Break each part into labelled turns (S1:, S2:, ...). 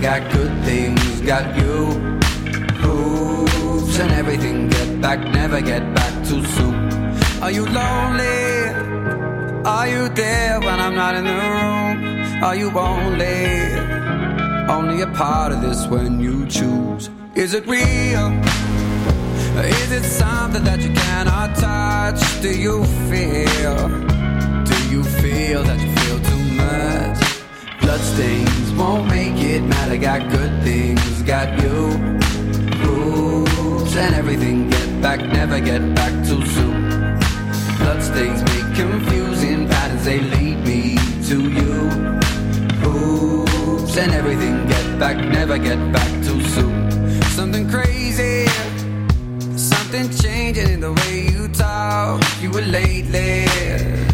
S1: Got good things, got you. Hoops and everything. Get back, never get back too soon. Are you lonely? Are you there when I'm not in the room? Are you only? Only a part of this when you choose. Is it real? Is it something that you cannot touch? Do you feel? Do you feel that you feel too much? Bloodstains won't make it matter. Got good things, got you. Rules and everything. Get back, never get back too soon. Bloodstains make confusing patterns. They lead me to you. Hoops and everything. Get back, never get back too soon. Something crazy something changing in the way you talk. You were lately,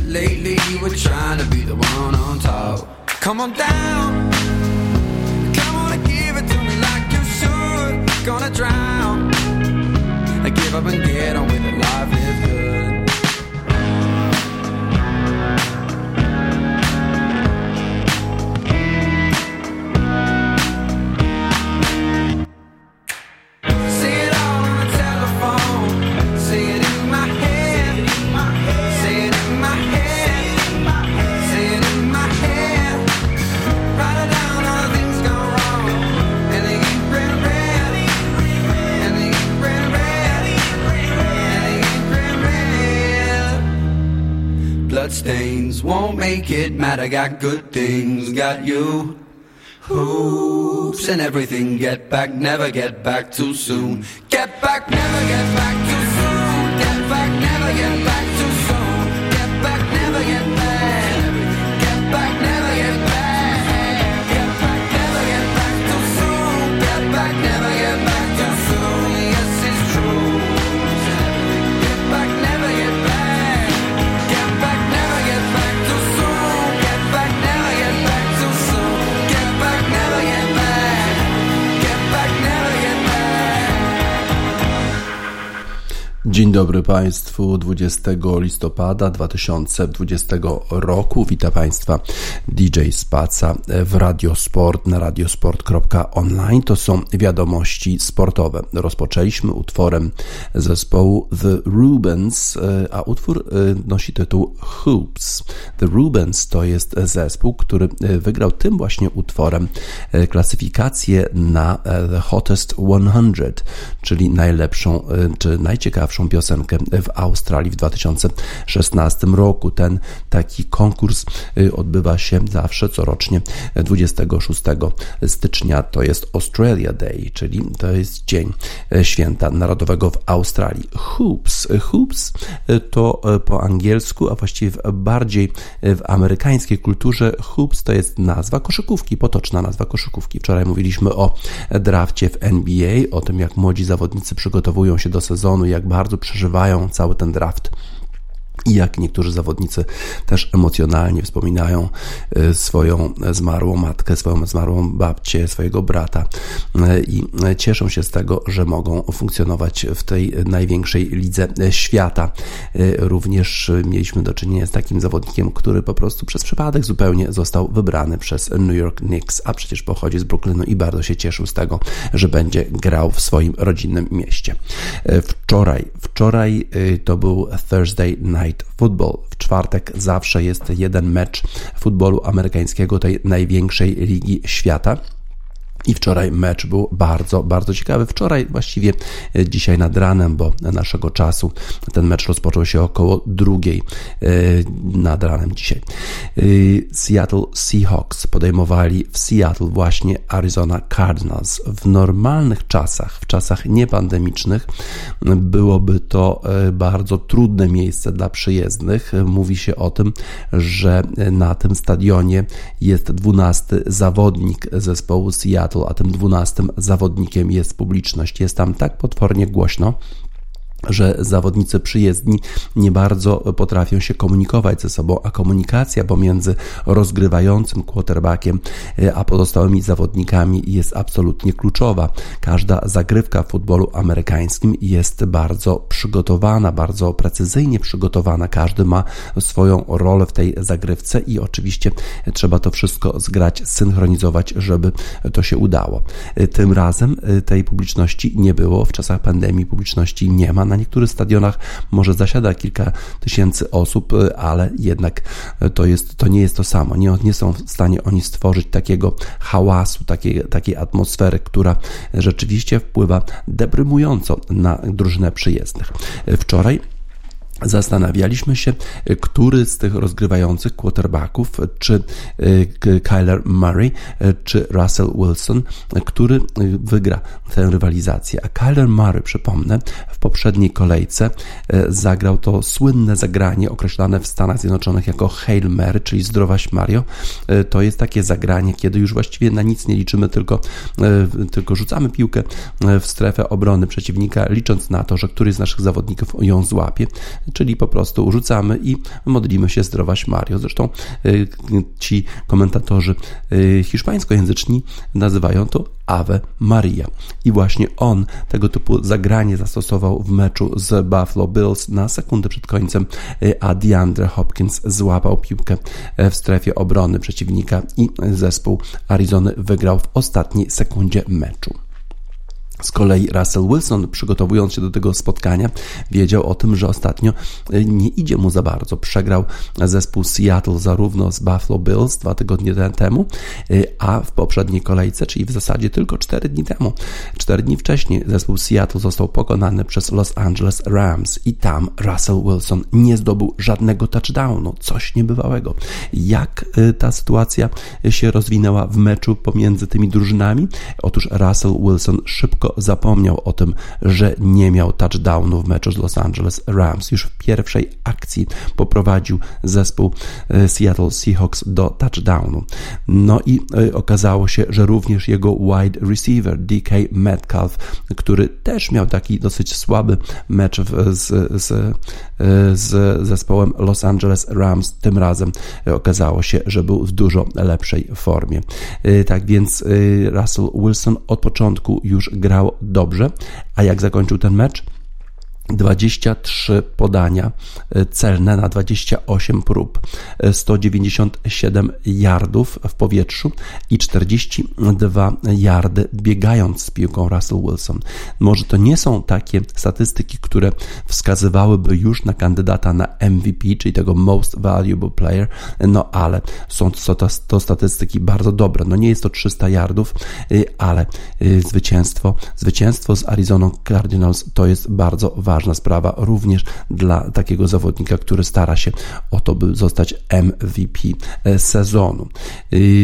S1: lately you were trying to be the one on top. Come on down, come on and give it to me like you should. Gonna drown, I give up and get on with it. Life won't make it matter. Got good things, got you. Hoops and everything. Get back, never get back too soon. Get back, never get back too soon. Get back, never get back
S2: Dzień dobry Państwu 20 listopada 2020 roku. Witam Państwa DJ Spaca w Radiosport na radiosport.online. To są wiadomości sportowe. Rozpoczęliśmy utworem zespołu The Rubens, a utwór nosi tytuł Hoops. The Rubens to jest zespół, który wygrał tym właśnie utworem klasyfikację na The Hottest 100, czyli najlepszą czy najciekawszą piosenkę w Australii w 2016 roku. Ten taki konkurs odbywa się zawsze corocznie 26 stycznia. To jest Australia Day, czyli to jest dzień święta narodowego w Australii. Hoops. Hoops to po angielsku, a właściwie bardziej w amerykańskiej kulturze hoops to jest nazwa koszykówki, potoczna nazwa koszykówki. Wczoraj mówiliśmy o drafcie w NBA, o tym jak młodzi zawodnicy przygotowują się do sezonu, jak bardzo przeżywają cały ten draft. I jak niektórzy zawodnicy też emocjonalnie wspominają swoją zmarłą matkę, swoją zmarłą babcię, swojego brata i cieszą się z tego, że mogą funkcjonować w tej największej lidze świata. Również mieliśmy do czynienia z takim zawodnikiem, który po prostu przez przypadek zupełnie został wybrany przez New York Knicks, a przecież pochodzi z Brooklynu i bardzo się cieszył z tego, że będzie grał w swoim rodzinnym mieście. Wczoraj, wczoraj to był Thursday Night Football. W czwartek zawsze jest jeden mecz futbolu amerykańskiego, tej największej ligi świata. I wczoraj mecz był bardzo, bardzo ciekawy. Wczoraj, właściwie dzisiaj nad ranem, bo naszego czasu ten mecz rozpoczął się około drugiej nad ranem dzisiaj. Seattle Seahawks podejmowali w Seattle właśnie Arizona Cardinals. W normalnych czasach, w czasach niepandemicznych, byłoby to bardzo trudne miejsce dla przyjezdnych. Mówi się o tym, że na tym stadionie jest dwunasty zawodnik zespołu Seattle a tym dwunastym zawodnikiem jest publiczność. Jest tam tak potwornie głośno, że zawodnicy przyjezdni nie bardzo potrafią się komunikować ze sobą, a komunikacja pomiędzy rozgrywającym quarterbackiem e, a pozostałymi zawodnikami jest absolutnie kluczowa. Każda zagrywka w futbolu amerykańskim jest bardzo przygotowana, bardzo precyzyjnie przygotowana. Każdy ma swoją rolę w tej zagrywce i oczywiście trzeba to wszystko zgrać, synchronizować, żeby to się udało. E, tym razem e, tej publiczności nie było. W czasach pandemii publiczności nie ma na niektórych stadionach może zasiada kilka tysięcy osób, y, ale jednak to, jest, to nie jest to samo. Nie, nie są w stanie oni stworzyć takiego hałasu, takiej, takiej atmosfery, która rzeczywiście wpływa deprymująco na drużynę przyjezdnych. Wczoraj Zastanawialiśmy się, który z tych rozgrywających quarterbacków, czy y, Kyler Murray, y, czy Russell Wilson, który y, wygra tę rywalizację. A Kyler Murray, przypomnę, w poprzedniej kolejce zagrał to słynne zagranie określane w Stanach Zjednoczonych jako Hail Mary, czyli zdrowaś Mario. To jest takie zagranie, kiedy już właściwie na nic nie liczymy, tylko, tylko rzucamy piłkę w strefę obrony przeciwnika, licząc na to, że któryś z naszych zawodników ją złapie czyli po prostu rzucamy i modlimy się zdrowaś Mario. Zresztą y, ci komentatorzy y, hiszpańskojęzyczni nazywają to Ave Maria. I właśnie on tego typu zagranie zastosował w meczu z Buffalo Bills na sekundę przed końcem, y, a DeAndre Hopkins złapał piłkę w strefie obrony przeciwnika i zespół Arizony wygrał w ostatniej sekundzie meczu. Z kolei Russell Wilson, przygotowując się do tego spotkania, wiedział o tym, że ostatnio e, nie idzie mu za bardzo. Przegrał zespół Seattle zarówno z Buffalo Bills dwa tygodnie temu, e, a w poprzedniej kolejce, czyli w zasadzie tylko cztery dni temu, cztery dni wcześniej, zespół Seattle został pokonany przez Los Angeles Rams i tam Russell Wilson nie zdobył żadnego touchdownu. Coś niebywałego. Jak e, ta sytuacja się rozwinęła w meczu pomiędzy tymi drużynami? Otóż Russell Wilson szybko zapomniał o tym, że nie miał touchdownu w meczu z Los Angeles Rams. Już w pierwszej akcji poprowadził zespół e, Seattle Seahawks do touchdownu. No i e, okazało się, że również jego wide receiver DK Metcalf, który też miał taki dosyć słaby mecz z, z, e, z zespołem Los Angeles Rams, tym razem okazało się, że był w dużo lepszej formie. Tak więc Russell Wilson od początku już grał dobrze. A jak zakończył ten mecz? 23 podania e, celne na 28 prób, 197 e, yardów w powietrzu i 42 yardy biegając z piłką Russell Wilson. Może to nie są takie statystyki, które wskazywałyby już na kandydata na MVP, czyli tego Most Valuable Player, no ale są to, to statystyki bardzo dobre. No nie jest to 300 yardów, e, ale zwycięstwo, zwycięstwo z Arizona Cardinals to jest bardzo ważne ważna sprawa również dla takiego zawodnika, który stara się o to, by zostać MVP e, sezonu.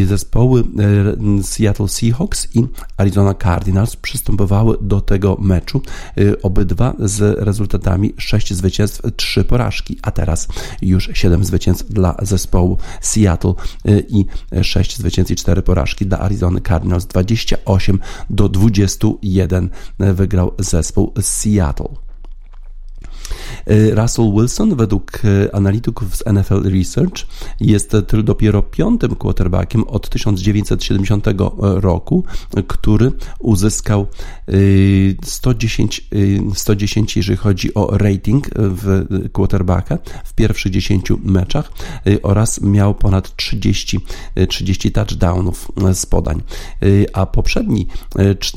S2: Zespoły e, Seattle Seahawks i Arizona Cardinals przystępowały do tego meczu e, obydwa z rezultatami 6 zwycięstw, 3 porażki, a teraz już 7 zwycięstw dla zespołu Seattle i 6 zwycięstw i 4 porażki dla Arizony Cardinals. 28 do 21 wygrał zespół Seattle. E, Russell Wilson według e, analityków z NFL Research jest dopiero piątym quarterbackiem od 1970 roku, który uzyskał 110, e, 110 jeżeli chodzi o rating w quarterbacka w pierwszych 10 meczach oraz miał ponad 30, 30 touchdownów z podań. A poprzedni,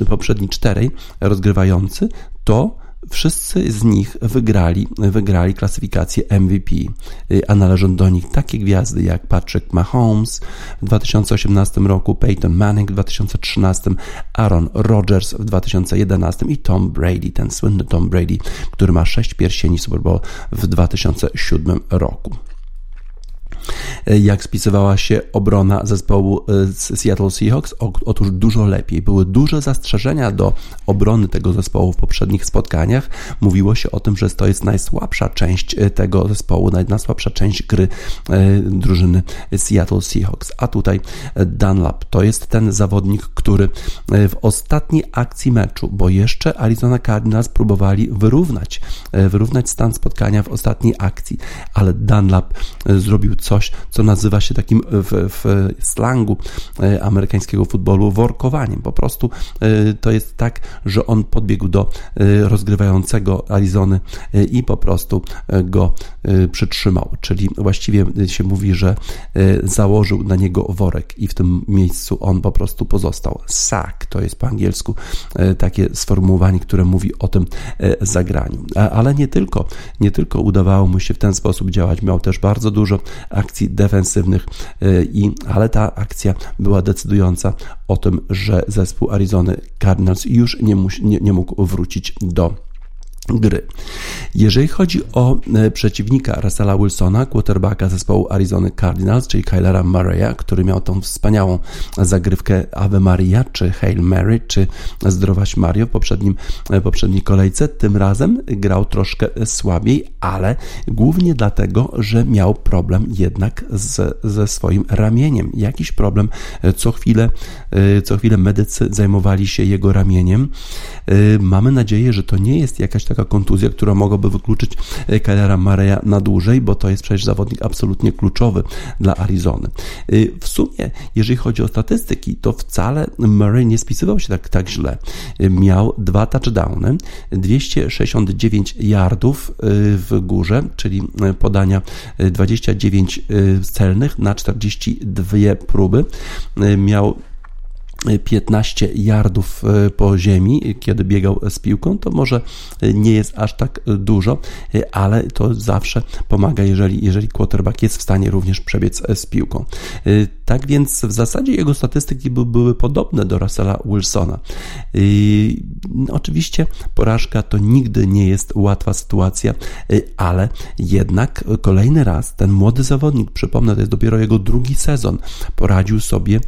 S2: poprzedni czterej rozgrywający to Wszyscy z nich wygrali, wygrali klasyfikację MVP, y, a należą do nich takie gwiazdy jak Patrick Mahomes w 2018 roku, Peyton Manning w 2013, Aaron Rodgers w 2011 i Tom Brady, ten słynny Tom Brady, który ma sześć pierścieni Super Bowl w 2007 roku. Jak spisywała się obrona zespołu Seattle Seahawks? Otóż dużo lepiej. Były duże zastrzeżenia do obrony tego zespołu w poprzednich spotkaniach. Mówiło się o tym, że to jest najsłabsza część tego zespołu, najsłabsza część gry drużyny Seattle Seahawks. A tutaj Dunlap to jest ten zawodnik, który w ostatniej akcji meczu, bo jeszcze Arizona Cardinals próbowali wyrównać, wyrównać stan spotkania w ostatniej akcji, ale Dunlap zrobił coś, co nazywa się takim w, w slangu e, amerykańskiego futbolu workowaniem. Po prostu e, to jest tak, że on podbiegł do e, rozgrywającego Arizony i po prostu go przytrzymał. Czyli właściwie się mówi, że założył na niego worek i w tym miejscu on po prostu pozostał. Sack to jest po angielsku takie sformułowanie, które mówi o tym zagraniu. Ale nie tylko, nie tylko udawało mu się w ten sposób działać, miał też bardzo dużo akcji defensywnych, y, i, ale ta akcja była decydująca o tym, że zespół Arizony Cardinals już nie, nie, nie mógł wrócić do gry. Jeżeli chodzi o e, przeciwnika Russella Wilsona, quarterbacka zespołu Arizony Cardinals, czyli Kylera Murray'a, który miał tą wspaniałą zagrywkę Ave Maria, czy Hail Mary, czy Zdrowaś Mario w poprzednim, e, poprzedniej kolejce, tym razem grał troszkę słabiej, ale głównie dlatego, że miał problem jednak z, ze swoim ramieniem. Jakiś problem, e, co chwilę, co chwilę medycy zajmowali się jego ramieniem. Mamy nadzieję, że to nie jest jakaś taka kontuzja, która mogłaby wykluczyć e, Kylera Mareya na dłużej, bo to jest przecież zawodnik absolutnie kluczowy dla Arizony. E, w sumie, jeżeli chodzi o statystyki, to wcale Murray nie spisywał się tak, tak źle. E, miał dwa touchdowny, 269 yardów w górze, czyli podania 29 celnych na 42 próby. Miał 15 yardów e, po ziemi, kiedy biegał z piłką, to może nie jest aż tak dużo, e, ale to zawsze pomaga, jeżeli, jeżeli quarterback jest w stanie również przebiec z piłką. E, tak więc w zasadzie jego statystyki by, były podobne do Russella Wilsona. Oczywiście porażka to nigdy nie jest łatwa sytuacja, ale jednak kolejny raz ten młody zawodnik, przypomnę, to jest dopiero jego drugi sezon, poradził sobie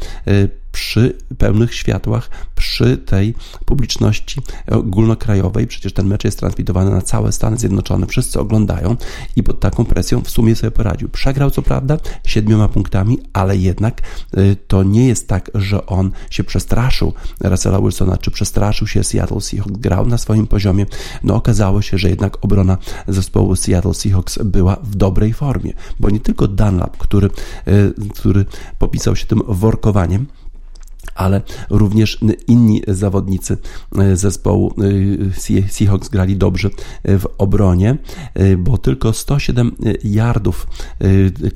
S2: przy pełnych światłach, przy tej publiczności ogólnokrajowej. Przecież ten mecz jest transmitowany na całe Stany Zjednoczone, wszyscy oglądają i pod taką presją w sumie sobie poradził. Przegrał co prawda siedmioma punktami, ale jednak y, to nie jest tak, że on się przestraszył Russella Wilsona, czy przestraszył się Seattle Seahawks. Grał na swoim poziomie. No okazało się, że jednak obrona zespołu Seattle Seahawks była w dobrej formie, bo nie tylko Dunlap, który, y, który popisał się tym workowaniem, ale również inni zawodnicy e, zespołu e, Seahawks grali dobrze e, w obronie, bo tylko 107 yardów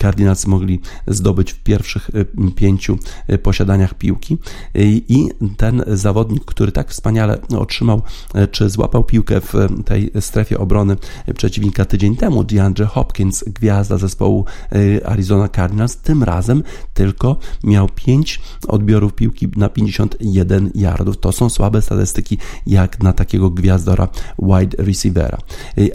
S2: Cardinals mogli zdobyć w pierwszych pięciu posiadaniach piłki. I ten zawodnik, który tak wspaniale otrzymał, czy złapał piłkę w tej strefie obrony przeciwnika tydzień temu, DeAndre Hopkins, gwiazda zespołu Arizona Cardinals, tym razem tylko miał 5 odbiorów piłki na 51 yardów. To są słabe statystyki jak na takiego gwiazdora wide receivera.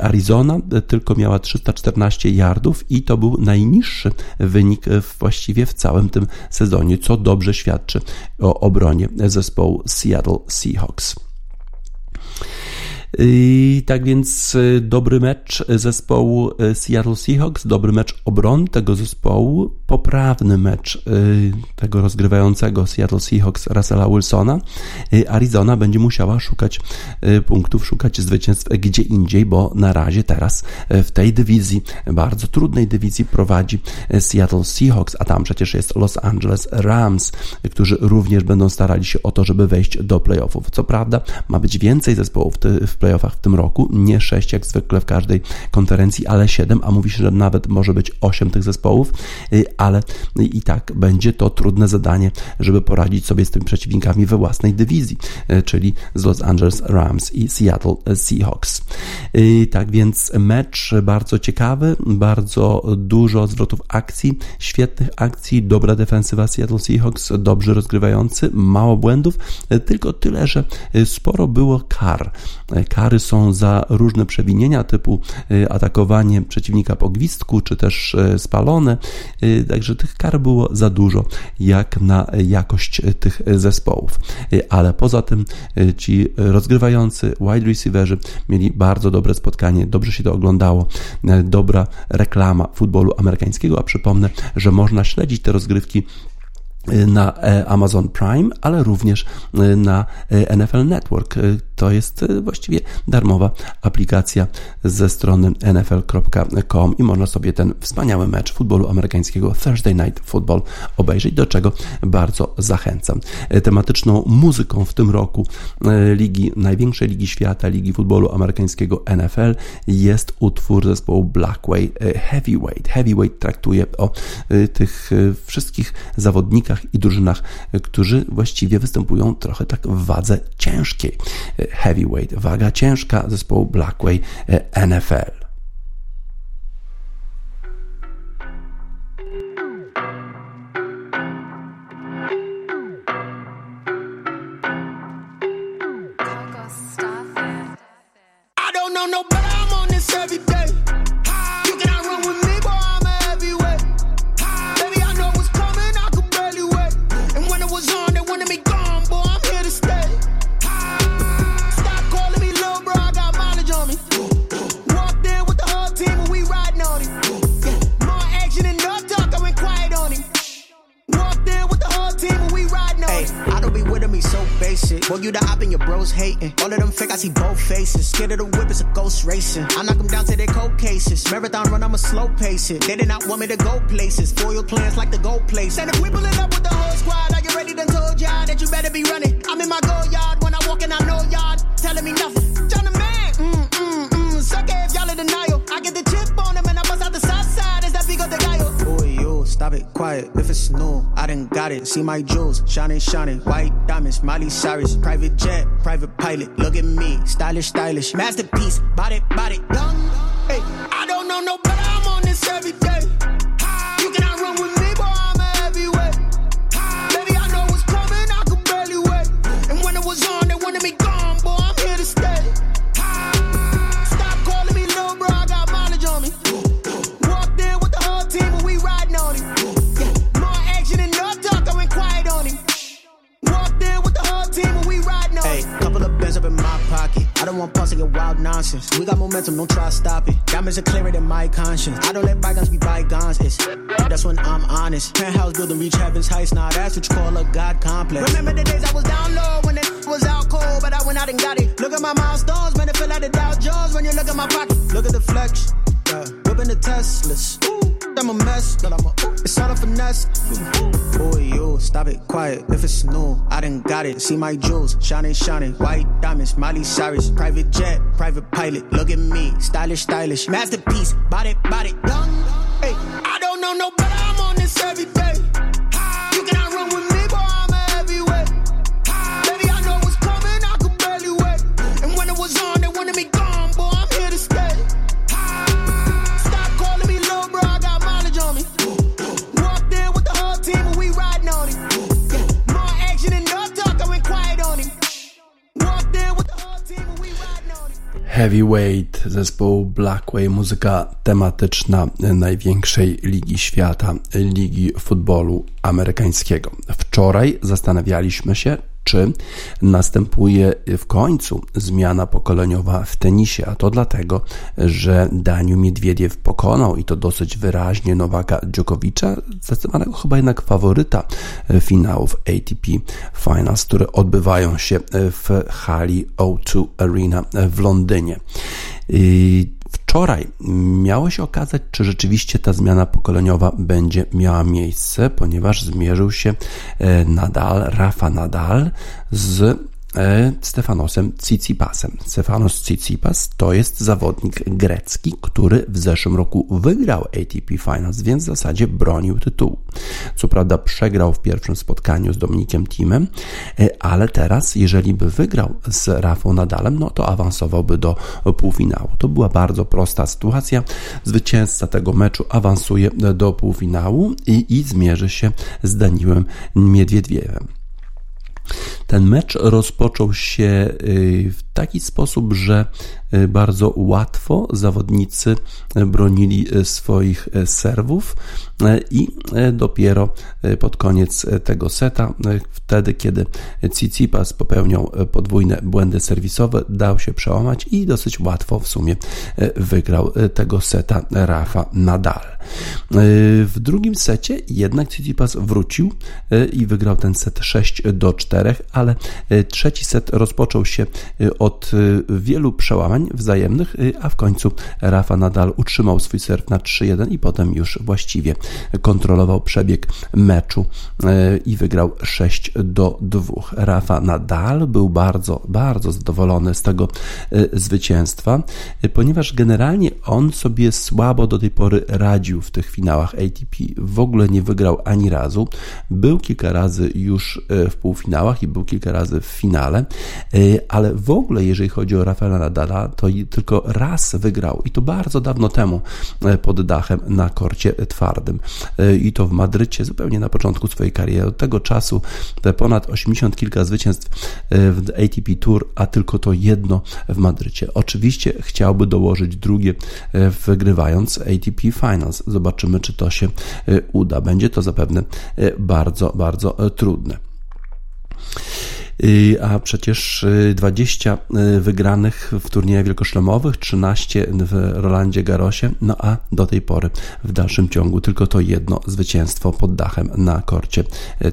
S2: Arizona tylko miała 314 yardów i to był najniższy wynik właściwie w całym tym sezonie, co dobrze świadczy o obronie zespołu Seattle Seahawks. I tak więc y, dobry mecz zespołu y, Seattle Seahawks, dobry mecz obron tego zespołu, poprawny mecz y, tego rozgrywającego Seattle Seahawks Russella Wilsona. Arizona będzie musiała szukać punktów, szukać zwycięstw gdzie indziej, bo na razie teraz w tej dywizji, bardzo trudnej dywizji prowadzi Seattle Seahawks, a tam przecież jest Los Angeles Rams, którzy również będą starali się o to, żeby wejść do playoffów. Co prawda ma być więcej zespołów w playoffach w tym roku. Nie 6 jak zwykle w każdej konferencji, ale 7, a mówi się, że nawet może być 8 tych zespołów, y, ale i tak będzie to trudne zadanie, żeby poradzić sobie z tymi przeciwnikami we własnej dywizji, y, czyli z Los Angeles Rams i Seattle Seahawks. Y, tak więc mecz bardzo ciekawy, bardzo dużo zwrotów akcji, świetnych akcji, dobra defensywa Seattle Seahawks, dobrze rozgrywający, mało błędów, tylko tyle, że sporo było kar. Kary są za różne przewinienia typu atakowanie przeciwnika po gwizdku, czy też spalone, także tych kar było za dużo, jak na jakość tych zespołów. Ale poza tym ci rozgrywający wide receiverzy mieli bardzo dobre spotkanie, dobrze się to oglądało, dobra reklama futbolu amerykańskiego, a przypomnę, że można śledzić te rozgrywki na e, Amazon Prime, ale również e, na e, NFL Network. To jest właściwie darmowa aplikacja ze strony nfl.com i można sobie ten wspaniały mecz futbolu amerykańskiego Thursday Night Football obejrzeć, do czego bardzo zachęcam. Tematyczną muzyką w tym roku ligi, największej ligi świata, ligi futbolu amerykańskiego NFL jest utwór zespołu Blackway Heavyweight. Heavyweight traktuje o tych wszystkich zawodnikach, i drużynach, którzy właściwie występują trochę tak w wadze ciężkiej. Heavyweight, waga ciężka zespołu Blackway NFL.
S3: it. Boy, you the op and your bros hating. All of them fake, I see both faces. Scared of the whip, it's a ghost racing. I knock them down to their cold cases. Marathon run, I'm a slow pacing. They did not want me to go places. Foil plans like the gold place. And if we pull it up with the whole squad, are you ready? Done told y'all that you better be running. I'm in my go yard when I walk in, I know y'all telling me nothing. Quiet. If it's new, I done got it. See my jewels, shining, shining. White diamonds, Miley Cyrus. Private jet, private pilot. Look at me, stylish, stylish. Masterpiece, body, body, done. Hey, I don't know no We got momentum, don't try to stop it. Diamonds are clearer than my conscience. I don't let bygones be bygones. It's that's when I'm honest. Penthouse building, reach heaven's heights. Now that's what you call a God complex. Remember the days I was down low when it was out cold, but I went out and got it. Look at my milestones, man, it feel like the Dow Jones when you look at my pocket. Look at the flex, yeah. whipping the Teslas. Ooh. I'm a mess, but I'm a, ooh. it's all a finesse. ooh. Boy, stop it, quiet. If it's new, I done got it. See my jewels, shining, shining. White diamonds, Miley Cyrus. Private jet, private pilot. Look at me, stylish, stylish. Masterpiece, body, body, young. Hey, I don't know no Heavyweight,
S2: zespołu Blackway, muzyka tematyczna największej ligi świata, ligi futbolu amerykańskiego. Wczoraj zastanawialiśmy się, czy następuje w końcu zmiana pokoleniowa w tenisie, a to dlatego, że Daniu Miedwiediew pokonał i to dosyć wyraźnie Nowaka Dżokowicza, zdecydowanego chyba jednak faworyta finałów ATP Finals, które odbywają się w hali O2 Arena w Londynie. Wczoraj miało się okazać, czy rzeczywiście ta zmiana pokoleniowa będzie miała miejsce, ponieważ zmierzył się Nadal, Rafa Nadal z Stefanosem Tsitsipasem. Stefanos Tsitsipas to jest zawodnik grecki, który w zeszłym roku wygrał ATP Finals, więc w zasadzie bronił tytułu. Co prawda przegrał w pierwszym spotkaniu z Dominikiem Timem, ale teraz, jeżeli by wygrał z Rafą Nadalem, no to awansowałby do półfinału. To była bardzo prosta sytuacja. Zwycięzca tego meczu awansuje do półfinału i, i zmierzy się z Daniłem Miedwiedwiewem. Ten mecz rozpoczął się y, w taki sposób, że bardzo łatwo zawodnicy bronili swoich serwów i dopiero pod koniec tego seta, wtedy kiedy Tsitsipas popełniał podwójne błędy serwisowe, dał się przełamać i dosyć łatwo w sumie wygrał tego seta Rafa Nadal. W drugim secie jednak Tsitsipas wrócił i wygrał ten set 6 do 4, ale trzeci set rozpoczął się od wielu przełamań wzajemnych, a w końcu Rafa Nadal utrzymał swój serw na 3-1 i potem już właściwie kontrolował przebieg meczu e, i wygrał 6 do 2. Rafa Nadal był bardzo, bardzo zadowolony z tego zwycięstwa, ponieważ generalnie on sobie słabo do tej pory radził w tych finałach ATP. W ogóle nie wygrał ani razu. Był kilka razy już w półfinałach i był kilka razy w finale, ale w ogóle jeżeli chodzi o Rafaela Nadala, to tylko raz wygrał i to bardzo dawno temu pod dachem na korcie twardym. E, i to w Madrycie zupełnie na początku swojej kariery. Od tego czasu te ponad 80 kilka zwycięstw e, w ATP Tour, a tylko to jedno w Madrycie. Oczywiście chciałby dołożyć drugie, e, wygrywając ATP Finals. Zobaczymy, czy to się uda. Będzie to zapewne bardzo, bardzo trudne. Y, a przecież 20 y, y, wygranych w turniejach wielkoszlemowych, 13 w Rolandzie Garosie, no a do tej pory w dalszym ciągu tylko to jedno zwycięstwo pod dachem na korcie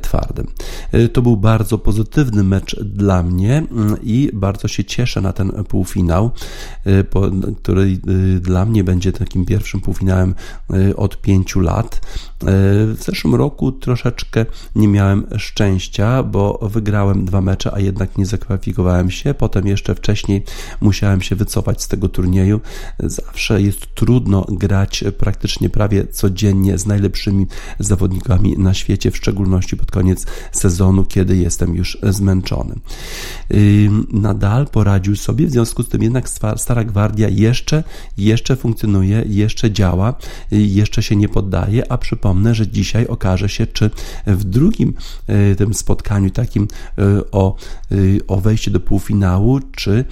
S2: twardym. To był bardzo pozytywny mecz dla mnie i bardzo się cieszę na ten półfinał, który dla mnie będzie takim pierwszym półfinałem od pięciu lat. W zeszłym roku troszeczkę nie miałem szczęścia, bo wygrałem dwa mecze, a jednak nie zakwalifikowałem się. Potem jeszcze wcześniej musiałem się wycofać z tego turnieju. Zawsze jest trudno grać praktycznie prawie codziennie z najlepszymi zawodnikami na świecie, w szczególności pod koniec sezonu, kiedy jestem już zmęczony. Nadal poradził sobie, w związku z tym jednak Stara Gwardia jeszcze, jeszcze funkcjonuje, jeszcze działa, jeszcze się nie poddaje, a przypomnę, że dzisiaj okaże się, czy w drugim e, tym spotkaniu takim e, o, e, o wejście do półfinału, czy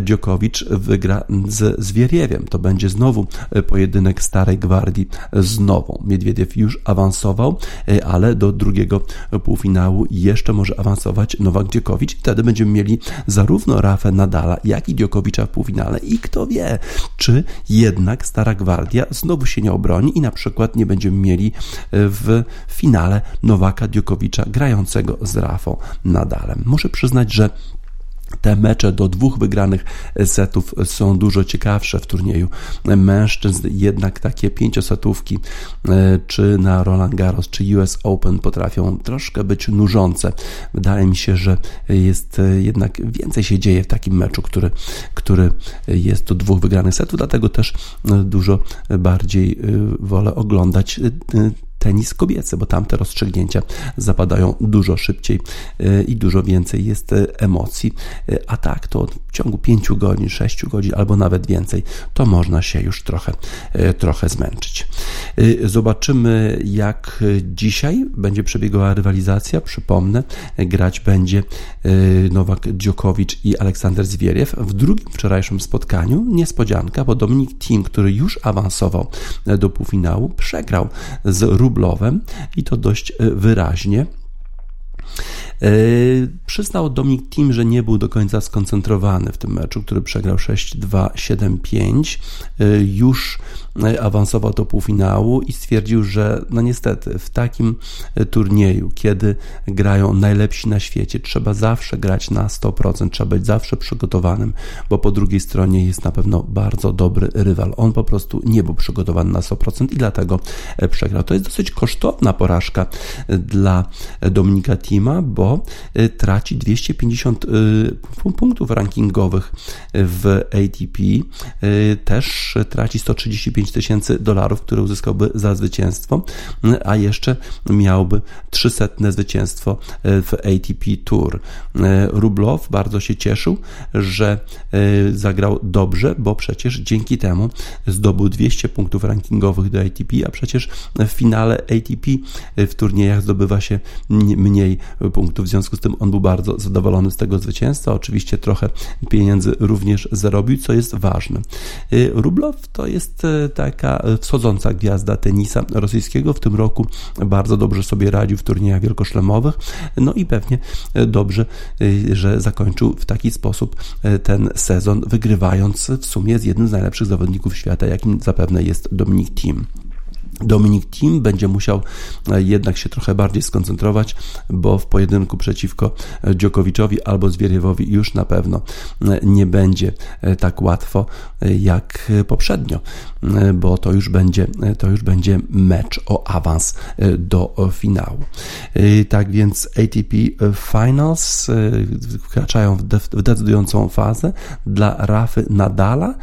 S2: Dziokowicz wygra z Zwieriewiem. To będzie znowu pojedynek Starej Gwardii z Nową. Miedwiediew już awansował, ale do drugiego półfinału jeszcze może awansować Nowak Dziokowicz. Wtedy będziemy mieli zarówno Rafę Nadala, jak i Dziokowicza w półfinale i kto wie, czy jednak Stara Gwardia znowu się nie obroni i na przykład nie będziemy mieli w finale Nowaka Diokowicza grającego z Rafą Nadalem. Muszę przyznać, że te mecze do dwóch wygranych setów są dużo ciekawsze w turnieju mężczyzn, jednak takie pięciosetówki e, czy na Roland Garros, czy US Open potrafią troszkę być nużące. Wydaje mi się, że jest e, jednak więcej się dzieje w takim meczu, który, który jest do dwóch wygranych setów, dlatego też e, dużo bardziej wolę oglądać tenis kobiecy, bo tamte rozstrzygnięcia zapadają dużo szybciej e, i dużo więcej jest e, emocji. E, a tak, to w ciągu 5 godzin, 6 godzin albo nawet więcej, to można się już trochę, trochę zmęczyć. Zobaczymy, jak dzisiaj będzie przebiegała rywalizacja. Przypomnę, grać będzie Nowak Dziokowicz i Aleksander Zwieriew. W drugim wczorajszym spotkaniu niespodzianka, bo Dominik Thiem, który już awansował do półfinału, przegrał z Rub I to dość e, wyraźnie. E, przyznał Dominik Tim, że nie był do końca skoncentrowany w tym meczu, który przegrał 6-2, 7-5. E, już awansował do półfinału i stwierdził, że no niestety w takim turnieju, kiedy grają najlepsi na świecie, trzeba zawsze grać na 100%, trzeba być zawsze przygotowanym, bo po drugiej stronie jest na pewno bardzo dobry rywal. On po prostu nie był przygotowany na 100% i dlatego przegrał. To jest dosyć kosztowna porażka dla Dominika Tima, bo traci 250 y, punktów rankingowych w ATP, też traci 135 5 tysięcy dolarów, które uzyskałby za zwycięstwo, a jeszcze miałby 300 zwycięstwo w ATP Tour. Rublow bardzo się cieszył, że zagrał dobrze, bo przecież dzięki temu zdobył 200 punktów rankingowych do ATP, a przecież w finale ATP w turniejach zdobywa się mniej punktów. W związku z tym on był bardzo zadowolony z tego zwycięstwa. Oczywiście trochę pieniędzy również zarobił, co jest ważne. Rublow to jest e, taka wschodząca gwiazda tenisa rosyjskiego. W tym roku bardzo dobrze sobie radził w turniejach wielkoszlemowych. No i pewnie dobrze, e, że zakończył w taki sposób e, ten sezon, wygrywając w sumie z jednym z najlepszych zawodników świata, jakim zapewne jest Dominik Thiem. Dominik Thiem będzie musiał e, jednak się trochę bardziej skoncentrować, bo w pojedynku przeciwko e, Dziokowiczowi albo Zwieriewowi już na pewno e, nie będzie tak łatwo jak poprzednio, bo to już będzie, to już będzie mecz o awans do finału. Tak więc ATP Finals wkraczają w decydującą fazę. Dla Rafy Nadala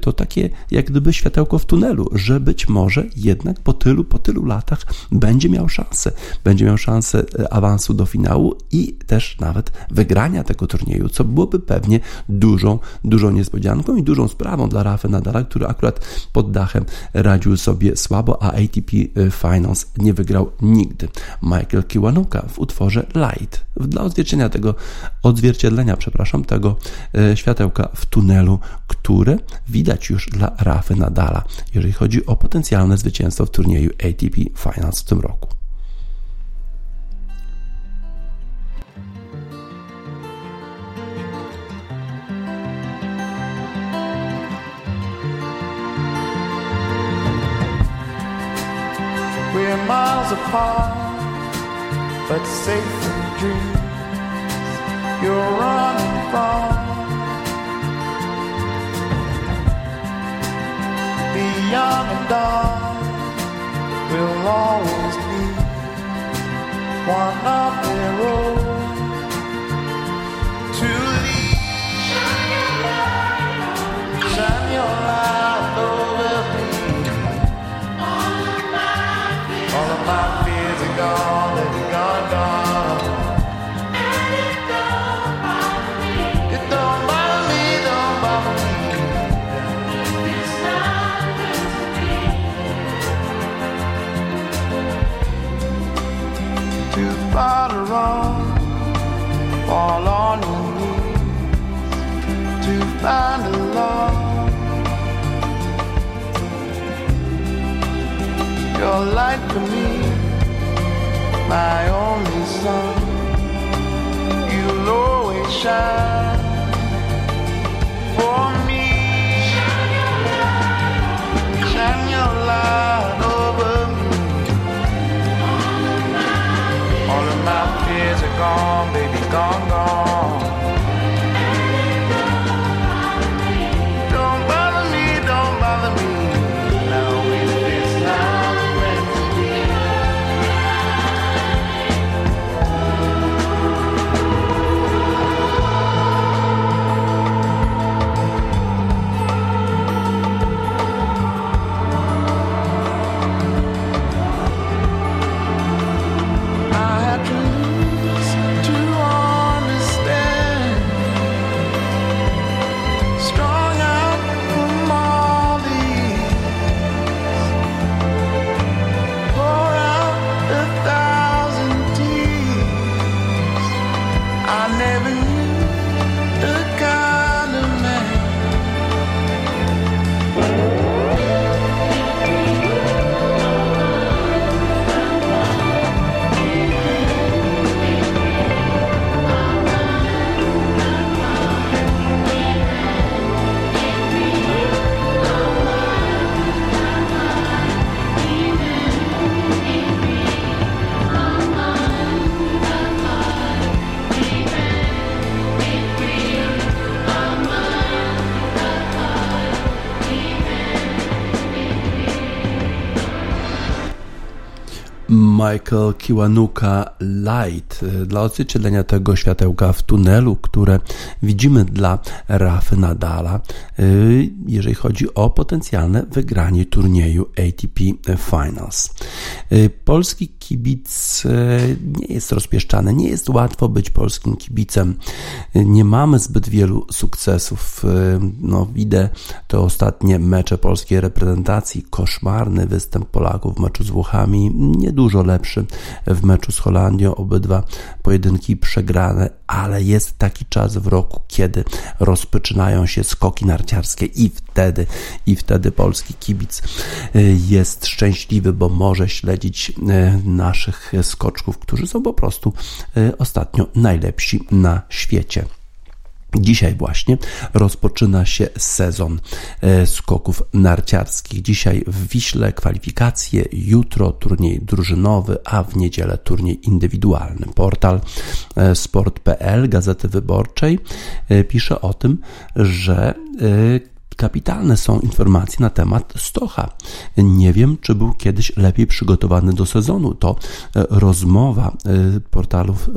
S2: to takie jak gdyby światełko w tunelu, że być może jednak po tylu, po tylu latach będzie miał szansę. Będzie miał szansę e, awansu do finału i też nawet wygrania tego turnieju, co byłoby pewnie dużą, dużą niespodzianką i dużą sprawą dla Rafa Nadala, który akurat pod dachem radził sobie słabo, a ATP e, Finals nie wygrał nigdy. Michael Kiwanuka w utworze Light dla odzwierciedlenia tego, odzwierciedlenia, przepraszam, tego e, światełka w tunelu, które widać już dla Rafy Nadala, jeżeli chodzi o potencjalne zwycięstwo w turnieju ATP Finals w tym roku.
S4: Miles apart, but safe in dreams. You're running from the dark. We'll always need one of their own to fall on your knees. To find a love. Your light for me, my only sun. You'll always shine for me.
S2: Michael Kiwanuka Light dla odzwierciedlenia tego światełka w tunelu, które widzimy dla Rafy Nadala, y, jeżeli chodzi o potencjalne wygranie turnieju ATP Finals. Y, polski kibic y, nie jest rozpieszczany, nie jest łatwo być polskim kibicem. Nie mamy zbyt wielu sukcesów. No, widzę te ostatnie mecze polskiej reprezentacji, koszmarny występ Polaków w meczu z Włochami, niedużo lepszy w meczu z Holandią, obydwa pojedynki przegrane, ale jest taki czas w roku, kiedy rozpoczynają się skoki narciarskie i wtedy, i wtedy polski kibic y, jest szczęśliwy, bo może śledzić y, naszych skoczków, którzy są po prostu y, ostatnio najlepsi na świecie. Dzisiaj właśnie rozpoczyna się sezon e, skoków narciarskich. Dzisiaj w Wiśle kwalifikacje, jutro turniej drużynowy, a w niedzielę turniej indywidualny. Portal e, sport.pl Gazety Wyborczej e, pisze o tym, że Kapitalne są informacje na temat Stocha. Nie wiem, czy był kiedyś lepiej przygotowany do sezonu. To e, rozmowa e, portalów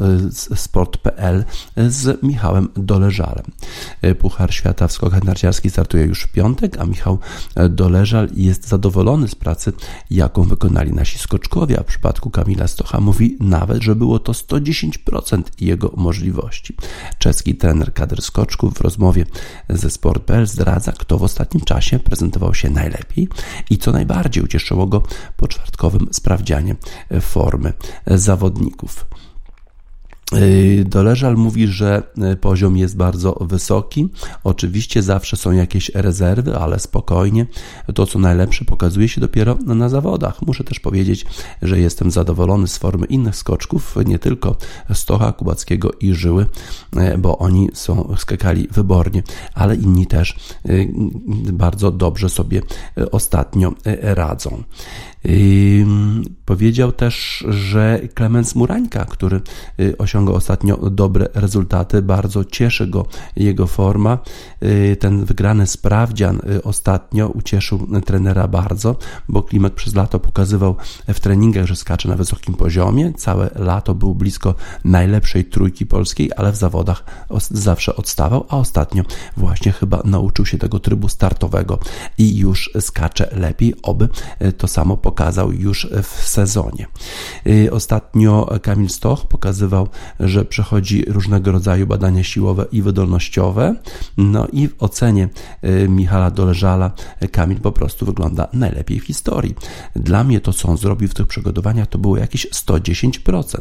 S2: e, sport.pl z Michałem Doleżalem. Puchar Świata w skokach narciarskich startuje już w piątek, a Michał Doleżal jest zadowolony z pracy, jaką wykonali nasi skoczkowie, a w przypadku Kamila Stocha mówi nawet, że było to 110% jego możliwości. Czeski trener kadr skoczków w rozmowie ze sport.pl zdradza, kto w ostatnim czasie prezentował się najlepiej i co najbardziej ucieszyło go po czwartkowym sprawdzianie formy zawodników. Yy, Doleżal mówi, że yy, poziom jest bardzo wysoki. Oczywiście zawsze są jakieś rezerwy, ale spokojnie. To, co najlepsze, pokazuje się dopiero na zawodach. Muszę też powiedzieć, że jestem zadowolony z formy innych skoczków, nie tylko Stocha, Kubackiego i Żyły, yy, bo oni są skakali wybornie, ale inni też bardzo dobrze sobie ostatnio radzą. Powiedział też, że Klemens Murańka, który y, osiągał ostatnio dobre rezultaty, bardzo cieszy go jego forma. Y, ten wygrany sprawdzian y, ostatnio ucieszył trenera bardzo, bo Klimek przez lato pokazywał w treningach, że skacze na wysokim poziomie. Całe lato był blisko najlepszej trójki polskiej, ale w zawodach zawsze odstawał, a ostatnio właśnie chyba nauczył się tego trybu startowego i już skacze lepiej, oby to samo pokazał już w sezonie. Y, ostatnio Kamil Stoch pokazywał, że przechodzi różnego rodzaju badania siłowe i wydolnościowe. No i w ocenie y, Michala Doleżala Kamil po prostu wygląda najlepiej w historii. Dla mnie to, co on zrobił w tych przygotowaniach, to było jakieś 110%.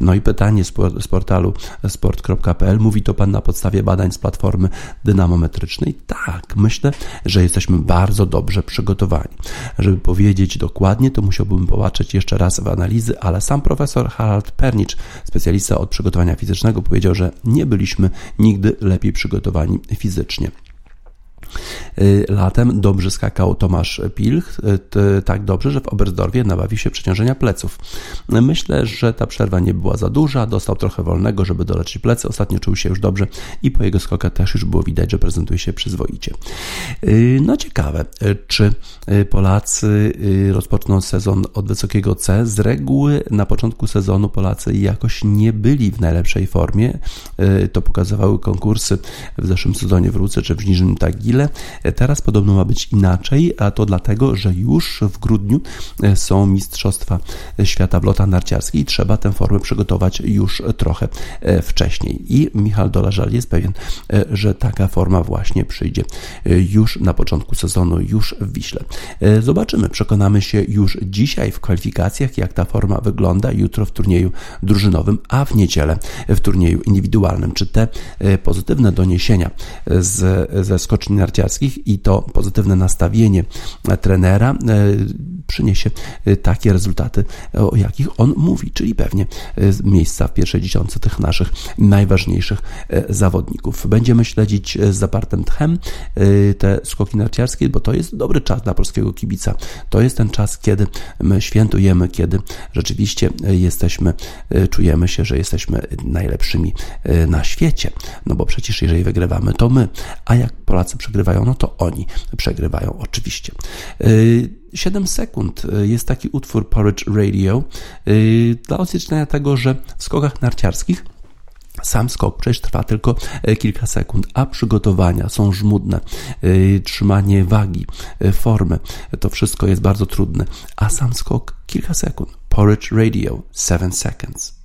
S2: No i pytanie z portalu sport.pl, mówi to pan na podstawie badań z platformy dynamometrycznej? Tak, myślę, że jesteśmy bardzo dobrze przygotowani. Żeby powiedzieć dokładnie, to musiałbym popatrzeć jeszcze raz w analizy, ale sam profesor Harald Pernicz, specjalista od przygotowania fizycznego, powiedział, że nie byliśmy nigdy lepiej przygotowani fizycznie. Y, latem dobrze skakał Tomasz Pilch, y, tak dobrze, że w Oberstdorfie nabawił się przeciążenia pleców. Myślę, że ta przerwa nie była za duża, dostał trochę wolnego, żeby doleczyć plecy. Ostatnio czuł się już dobrze i po jego skokach też już było widać, że prezentuje się przyzwoicie. Y, no ciekawe, czy Polacy rozpoczną sezon od wysokiego C. Z reguły na początku sezonu Polacy jakoś nie byli w najlepszej formie. To pokazywały konkursy w zeszłym sezonie w Ruce czy w Niżnym Tagile Teraz podobno ma być inaczej, a to dlatego, że już w grudniu e, są Mistrzostwa Świata w lotach narciarskich i trzeba tę formę przygotować już trochę e, wcześniej. I Michał Dolażal jest pewien, e, że taka forma właśnie przyjdzie już na początku sezonu, już w Wiśle. Zobaczymy, przekonamy się już dzisiaj w kwalifikacjach, jak ta forma wygląda, jutro w turnieju drużynowym, a w niedzielę w turnieju indywidualnym. Czy te pozytywne doniesienia z, ze skoczni narciarskich narciarskich i to pozytywne nastawienie trenera e, przyniesie e, takie rezultaty, o jakich on mówi, czyli pewnie e, miejsca w pierwszej dziesiątce tych naszych najważniejszych zawodników. Będziemy śledzić z zapartym tchem te skoki narciarskie, bo to jest dobry czas dla polskiego kibica. To jest ten czas, kiedy my świętujemy, kiedy rzeczywiście jesteśmy, czujemy się, że jesteśmy najlepszymi na świecie. No bo przecież jeżeli wygrywamy, to my, a jak Polacy przegrywają, przegrywają, no to oni przegrywają oczywiście. Y,
S5: 7 sekund y, jest taki utwór Porridge Radio y, dla odzwierciedlenia tego, że w skokach narciarskich sam skok przecież trwa tylko e, kilka sekund, a przygotowania są żmudne, e, trzymanie wagi, e, formy, to wszystko jest bardzo trudne, a sam skok kilka sekund. Porridge Radio 7 seconds.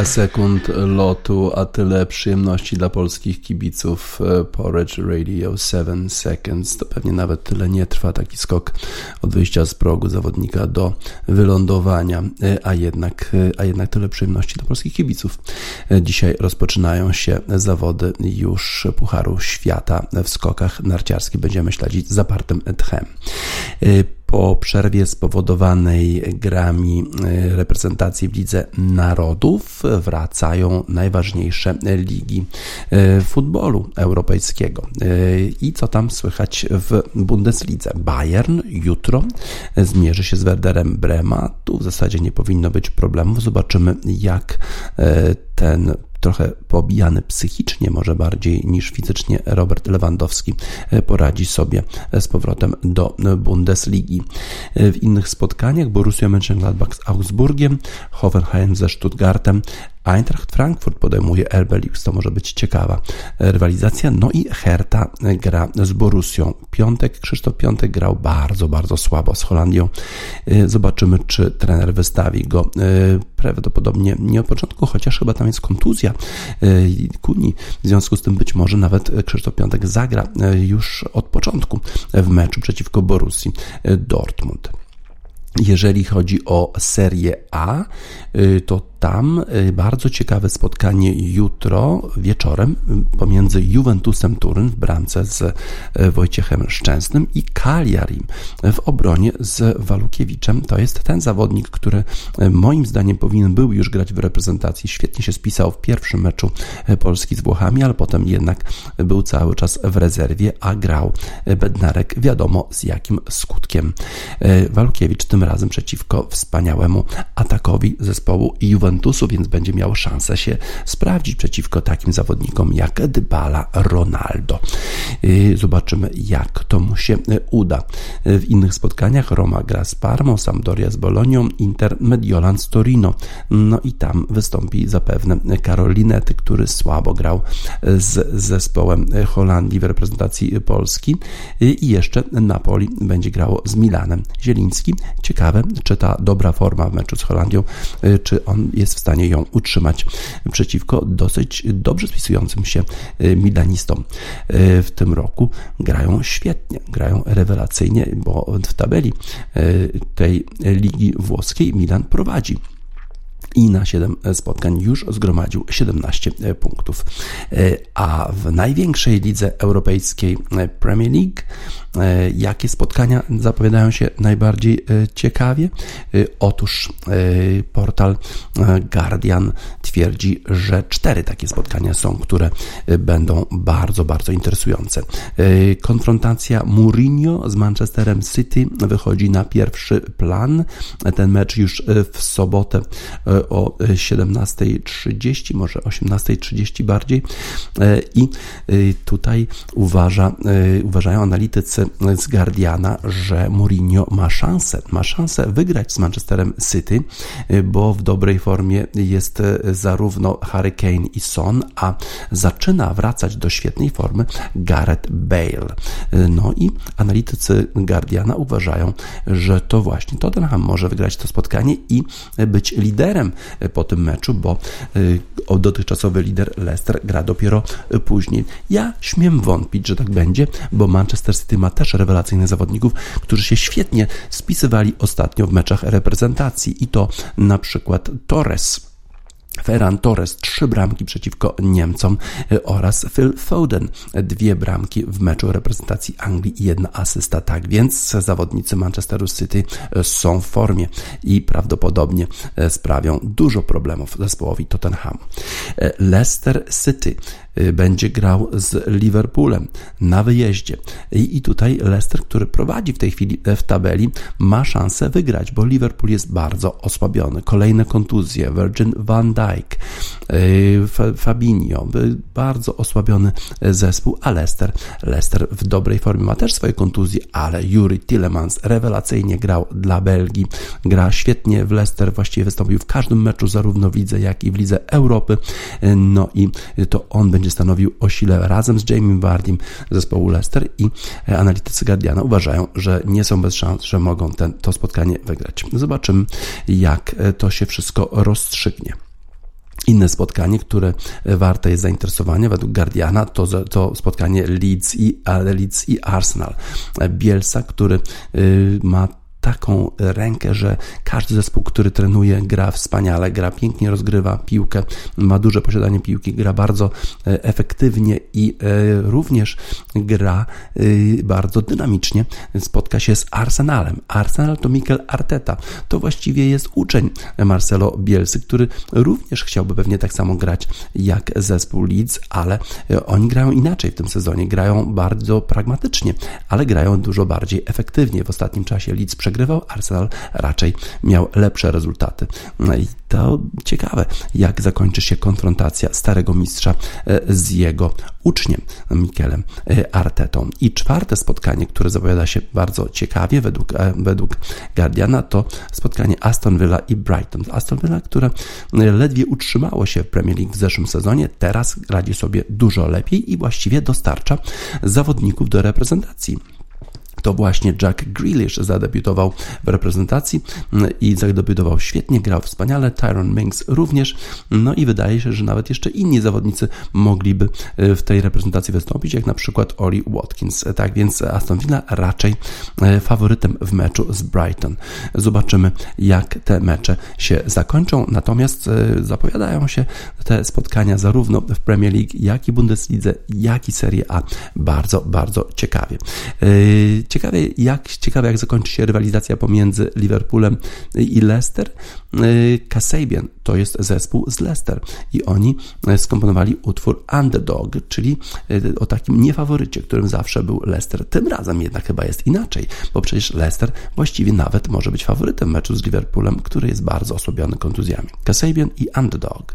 S5: 300 sekund lotu, a tyle przyjemności dla polskich kibiców. E, Porridge Radio 7 Seconds. To pewnie nawet tyle nie trwa taki skok od wyjścia z progu zawodnika do wylądowania, e, a jednak, e, a jednak tyle przyjemności dla polskich kibiców. Dzisiaj rozpoczynają się zawody już Pucharu Świata w skokach narciarskich. Będziemy śledzić zapartym tchem.
S2: Po przerwie spowodowanej grami e, reprezentacji w Lidze Narodów wracają najważniejsze ligi e, futbolu europejskiego. E, I co tam słychać w Bundeslidze? Bayern jutro zmierzy się z Werderem Brema. Tu w zasadzie nie powinno być problemów. Zobaczymy, jak ten trochę pobijany psychicznie, może bardziej niż fizycznie, Robert Lewandowski poradzi sobie z powrotem do Bundesligi. W innych spotkaniach Borussia Mönchengladbach z Augsburgiem, Hoffenheim ze Stuttgartem, Eintracht Frankfurt podejmuje RB Leipzig, to może być ciekawa rywalizacja. No i Hertha gra z Borussią. Piątek, Krzysztof Piątek grał bardzo, bardzo słabo z Holandią. Zobaczymy, czy trener wystawi go. Prawdopodobnie nie od początku, chociaż chyba tam jest kontuzja Kuni. W związku z tym być może nawet Krzysztof Piątek zagra już od początku w meczu przeciwko Borussii Dortmund. Jeżeli chodzi o Serię A, to tam bardzo ciekawe spotkanie jutro wieczorem pomiędzy Juventusem Turyn w bramce z Wojciechem Szczęsnym i Cagliari w obronie z Walukiewiczem. To jest ten zawodnik, który moim zdaniem powinien był już grać w reprezentacji. Świetnie się spisał w pierwszym meczu Polski z Włochami, ale potem jednak był cały czas w rezerwie, a grał Bednarek wiadomo z jakim skutkiem. Walukiewicz tym razem przeciwko wspaniałemu atakowi zespołu Juventusu, więc będzie miał szansę się sprawdzić przeciwko takim zawodnikom jak Dybala, Ronaldo. Zobaczymy, jak to mu się uda. W innych spotkaniach Roma gra z Parmą, Sampdoria z Bolonią, Inter Mediolan z Torino. No i tam wystąpi zapewne Karolinety, który słabo grał z zespołem Holandii w reprezentacji Polski i jeszcze Napoli będzie grało z Milanem. Zieliński, ciekawe, czy ta dobra forma w meczu z Holandią, czy on jest w stanie ją utrzymać przeciwko dosyć dobrze spisującym się Milanistom. W tym roku grają świetnie, grają rewelacyjnie, bo w tabeli tej ligi włoskiej Milan prowadzi i na 7 spotkań już zgromadził 17 punktów. A w największej lidze europejskiej Premier League jakie spotkania zapowiadają się najbardziej ciekawie? Otóż portal Guardian twierdzi, że cztery takie spotkania są, które będą bardzo, bardzo interesujące. Konfrontacja Mourinho z Manchesterem City wychodzi na pierwszy plan. Ten mecz już w sobotę o 17.30, może 18.30 bardziej. I tutaj uważa, uważają analitycy z Guardiana, że Mourinho ma szansę, ma szansę wygrać z Manchesterem City, bo w dobrej formie jest zarówno Harry Kane i Son, a zaczyna wracać do świetnej formy Gareth Bale. No i analitycy Guardiana uważają, że to właśnie Tottenham może wygrać to spotkanie i być liderem po tym meczu, bo dotychczasowy lider Leicester gra dopiero później. Ja śmiem wątpić, że tak będzie, bo Manchester City ma też rewelacyjnych zawodników, którzy się świetnie spisywali ostatnio w meczach reprezentacji i to na przykład Torres. Ferran Torres trzy bramki przeciwko Niemcom oraz Phil Foden dwie bramki w meczu reprezentacji Anglii i jedna asysta. Tak więc zawodnicy Manchesteru City są w formie i prawdopodobnie sprawią dużo problemów zespołowi Tottenhamu. Leicester City będzie grał z Liverpoolem na wyjeździe. I, I tutaj Leicester, który prowadzi w tej chwili w tabeli, ma szansę wygrać, bo Liverpool jest bardzo osłabiony. Kolejne kontuzje, Virgin van Dijk, Fabinho, bardzo osłabiony zespół, a Leicester, Leicester w dobrej formie ma też swoje kontuzje, ale Yuri Tillemans rewelacyjnie grał dla Belgii, gra świetnie w Leicester, właściwie wystąpił w każdym meczu, zarówno w lidze, jak i w lidze Europy, no i to on będzie stanowił o sile razem z Jamie Vardym zespołu Leicester i analitycy Guardiana uważają, że nie są bez szans, że mogą ten, to spotkanie wygrać. Zobaczymy, jak to się wszystko rozstrzygnie. Inne spotkanie, które warte jest zainteresowania według Guardiana, to, to spotkanie Leeds i, Leeds i Arsenal. Bielsa, który ma taką rękę, że każdy zespół, który trenuje, gra wspaniale, gra pięknie, rozgrywa piłkę, ma duże posiadanie piłki, gra bardzo e, efektywnie i e, również gra e, bardzo dynamicznie. Spotka się z Arsenalem. Arsenal to Mikel Arteta. To właściwie jest uczeń Marcelo Bielsy, który również chciałby pewnie tak samo grać jak zespół Leeds, ale oni grają inaczej w tym sezonie. Grają bardzo pragmatycznie, ale grają dużo bardziej efektywnie. W ostatnim czasie Leeds przegrywał, Arsenal raczej miał lepsze rezultaty. No i to ciekawe, jak zakończy się konfrontacja starego mistrza e, z jego uczniem, Mikelem e, Artetą. I czwarte spotkanie, które zapowiada się bardzo ciekawie według, e, według Guardiana, to spotkanie Aston Villa i Brighton. Aston Villa, które ledwie utrzymało się w Premier League w zeszłym sezonie, teraz radzi sobie dużo lepiej i właściwie dostarcza zawodników do reprezentacji to właśnie Jack Grealish zadebiutował w reprezentacji mm, i zadebiutował świetnie, grał wspaniale, Tyron Minks również, no i wydaje się, że nawet jeszcze inni zawodnicy mogliby y, w tej reprezentacji wystąpić, jak na przykład Oli Watkins. Tak więc Aston Villa raczej y, faworytem w meczu z Brighton. Zobaczymy, jak te mecze się zakończą, natomiast zapowiadają się te spotkania zarówno w Premier League, jak i Bundeslidze, jak i Serie A bardzo, bardzo ciekawie. Ciekawe jak, ciekawe, jak zakończy się rywalizacja pomiędzy Liverpoolem i Leicester. Kasabian to jest zespół z Leicester i oni skomponowali utwór Underdog, czyli o takim niefaworycie, którym zawsze był Leicester. Tym razem jednak chyba jest inaczej, bo przecież Leicester właściwie nawet może być faworytem meczu z Liverpoolem, który jest bardzo osłabiony kontuzjami. Kasabian i Underdog.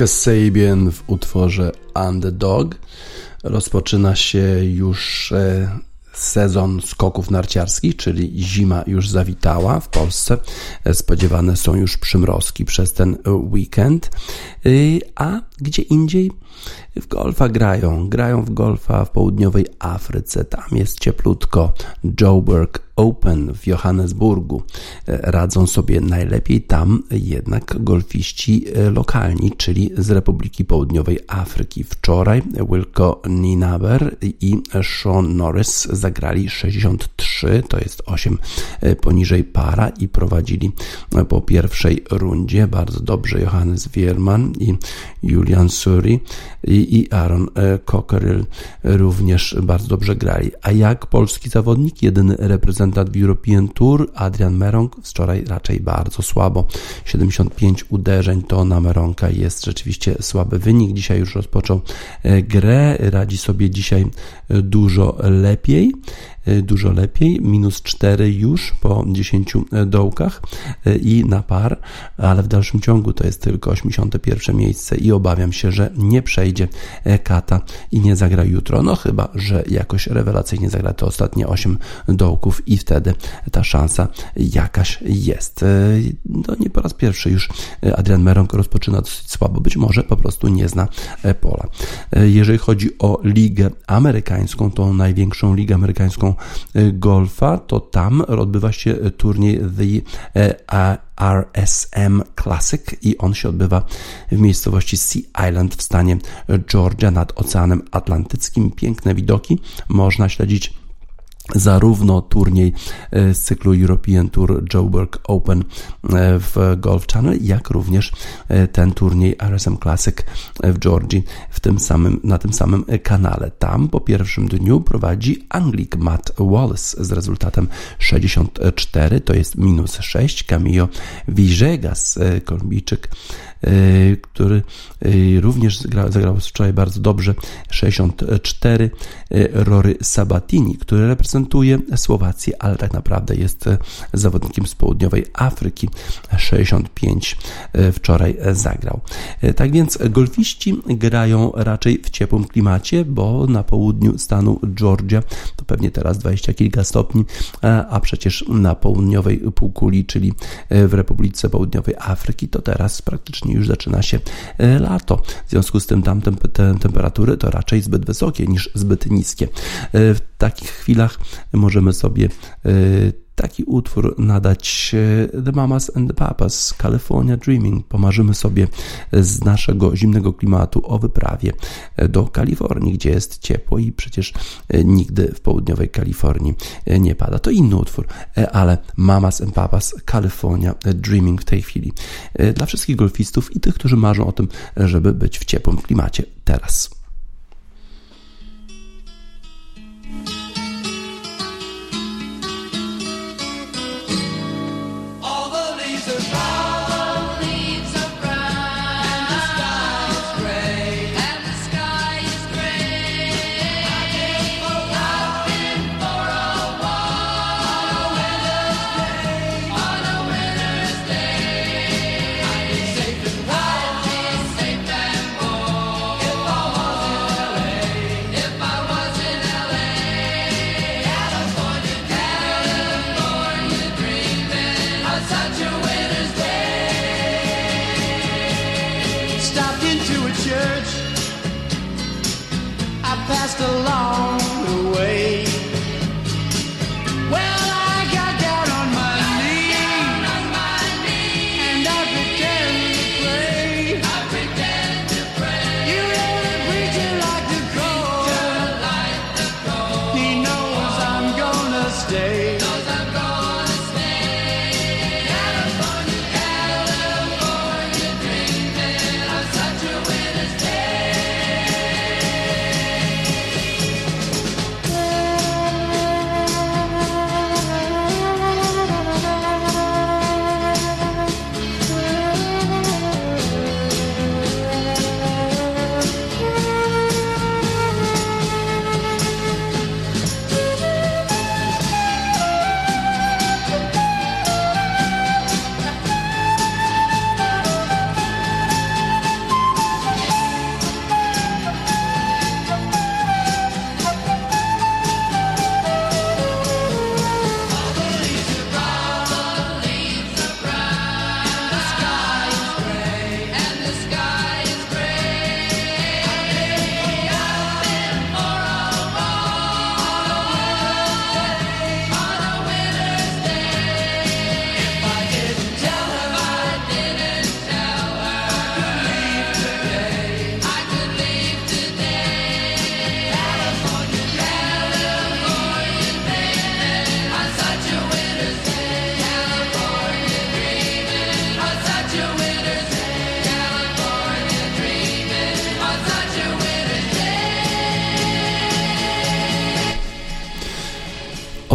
S2: Kasabian w utworze Underdog. Rozpoczyna się już e, sezon skoków narciarskich, czyli zima już zawitała w Polsce. E, spodziewane są już przymrozki przez ten weekend. E, a gdzie indziej w golfa grają. Grają w golfa w południowej Afryce. Tam jest cieplutko. Joburg Open w Johannesburgu. E, radzą sobie najlepiej tam jednak golfiści e, lokalni, czyli z Republiki Południowej Afryki. Wczoraj Wilco Ninaber i Sean Norris zagrali 63, to jest 8 e, poniżej para i prowadzili po pierwszej rundzie bardzo dobrze Johannes Wierman i Julian Suri i, Aaron Cockerill również bardzo dobrze grali. A jak polski zawodnik, jedyny reprezentant w European Tour, Adrian Merong, wczoraj raczej bardzo słabo. 75 uderzeń to na Meronka jest rzeczywiście słaby wynik. Dzisiaj już rozpoczął grę, radzi sobie dzisiaj dużo lepiej. Y, dużo lepiej, minus 4 już po 10 dołkach y, i na par, ale w dalszym ciągu to jest tylko 81 miejsce i obawiam się, że nie przejdzie Kata i nie zagra jutro, no chyba, że jakoś rewelacyjnie zagra te ostatnie 8 dołków i wtedy ta szansa jakaś jest. No nie po raz pierwszy już Adrian Meronk rozpoczyna dosyć słabo, być może po prostu nie zna pola. Jeżeli chodzi o ligę amerykańską, tą największą ligę amerykańską Y, golfa, to tam odbywa się turniej The RSM Classic i on się odbywa w miejscowości Sea Island w stanie Georgia nad Oceanem Atlantyckim. Piękne widoki, można śledzić zarówno turniej e, z cyklu European Tour Joburg Open e, w Golf Channel, jak również e, ten turniej RSM Classic w Georgii w tym samym, na tym samym kanale. Tam po pierwszym dniu prowadzi Anglik Matt Wallace z rezultatem 64, to jest minus 6. Camillo Villegas, Kolumbijczyk, który również zagrał, zagrał wczoraj bardzo dobrze, 64. Rory Sabatini, który reprezentuje Słowację, ale tak naprawdę jest zawodnikiem z południowej Afryki. 65 e, wczoraj zagrał. Tak więc golfiści grają raczej w ciepłym klimacie, bo na południu stanu Georgia to pewnie teraz 20 kilka stopni, a przecież na południowej półkuli, czyli w Republice Południowej Afryki, to teraz praktycznie już zaczyna się lato. W związku z tym tam te temperatury to raczej zbyt wysokie niż zbyt niskie. W takich chwilach możemy sobie e, taki utwór nadać e, The Mamas and the Papas, California Dreaming. Pomarzymy sobie z naszego zimnego klimatu o wyprawie e, do Kalifornii, gdzie jest ciepło i przecież nigdy w południowej Kalifornii nie pada. To inny utwór, ale Mamas and Papas, California Dreaming w tej chwili. Dla wszystkich golfistów i tych, którzy marzą o tym, żeby być w ciepłym klimacie teraz.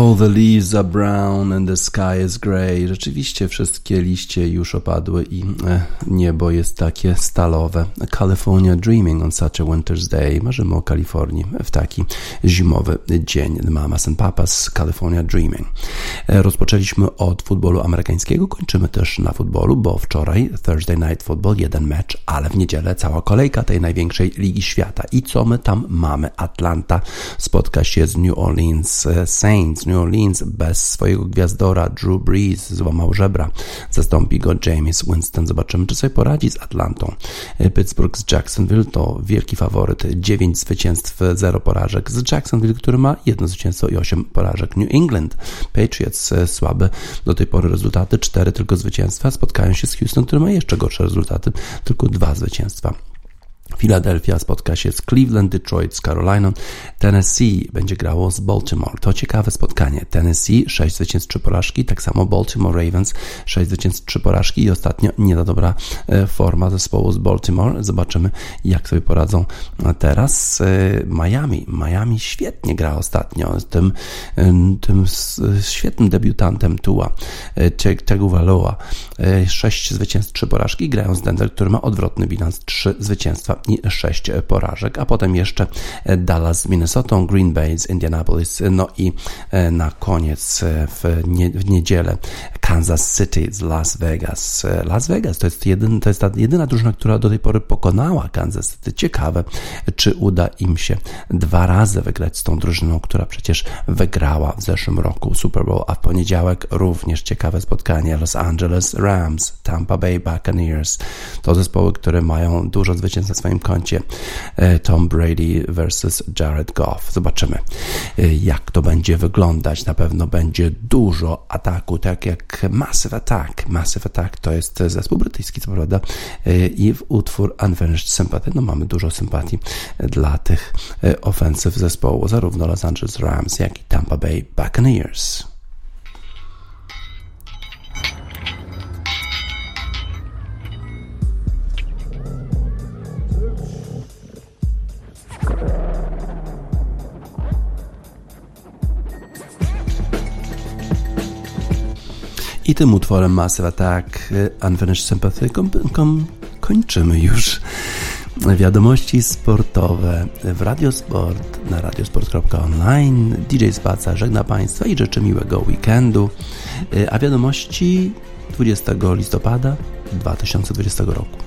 S2: All the leaves are brown and the sky is grey. Rzeczywiście wszystkie liście już opadły i e, niebo jest takie stalowe. California dreaming on such a winter's day. Marzymy o Kalifornii w taki zimowy dzień. Mamas and Papas California dreaming. E, rozpoczęliśmy od futbolu amerykańskiego, kończymy też na futbolu, bo wczoraj Thursday Night Football, jeden mecz, ale w niedzielę cała kolejka tej największej ligi świata. I co my tam mamy? Atlanta spotka się z New Orleans e, Saints. New Orleans bez swojego gwiazdora Drew Brees złamał żebra. Zastąpi go James Winston. Zobaczymy, czy sobie poradzi z Atlantą. E, Pittsburgh z Jacksonville to wielki faworyt. 9 zwycięstw, 0 porażek. Z Jacksonville, który ma jedno zwycięstwo i 8 porażek. New England Patriots e, słabe do tej pory rezultaty, 4 tylko zwycięstwa. Spotkają się z Houston, który ma jeszcze gorsze rezultaty, tylko dwa zwycięstwa. Philadelphia spotka się z Cleveland, Detroit z Tennessee będzie grało z Baltimore. To ciekawe spotkanie. Tennessee 6 zwycięstw, 3 porażki, tak samo Baltimore Ravens 6 zwycięstw, 3 porażki i ostatnio nie dobra e, forma zespołu z Baltimore. Zobaczymy jak sobie poradzą teraz. E, Miami. Miami świetnie gra ostatnio z tym, tym świetnym debiutantem Tua, e, Tagovailoa. 6 zwycięstw, 3 porażki. Grają z Denver, który ma odwrotny bilans 3 zwycięstwa i 6 porażek, a potem jeszcze Dallas z Minnesota, Green Bay z Indianapolis, no i e, na koniec e, w, nie, w niedzielę Kansas City z Las Vegas. E, Las Vegas to jest, jedyn, to jest ta jedyna drużyna, która do tej pory pokonała Kansas City. Ciekawe, czy uda im się dwa razy wygrać z tą drużyną, która przecież wygrała w zeszłym roku Super Bowl, a w poniedziałek również ciekawe spotkanie Los Angeles Rams, Tampa Bay Buccaneers. To zespoły, które mają dużo zwycięstw swoim koncie. Tom Brady versus Jared Goff. Zobaczymy, jak to będzie wyglądać. Na pewno będzie dużo ataku, tak jak Massive Attack. Massive Attack to jest zespół brytyjski, co prawda, i w utwór Unfinished Sympathy. No mamy dużo sympatii dla tych ofensyw zespołu, zarówno Los Angeles Rams, jak i Tampa Bay Buccaneers. I tym utworem Massive Attack Unfinished Sympathy kom, kom, kończymy już wiadomości sportowe w Radiosport na radiosport.online. DJ Spaca żegna Państwa i życzę miłego weekendu. A wiadomości 20 listopada 2020 roku.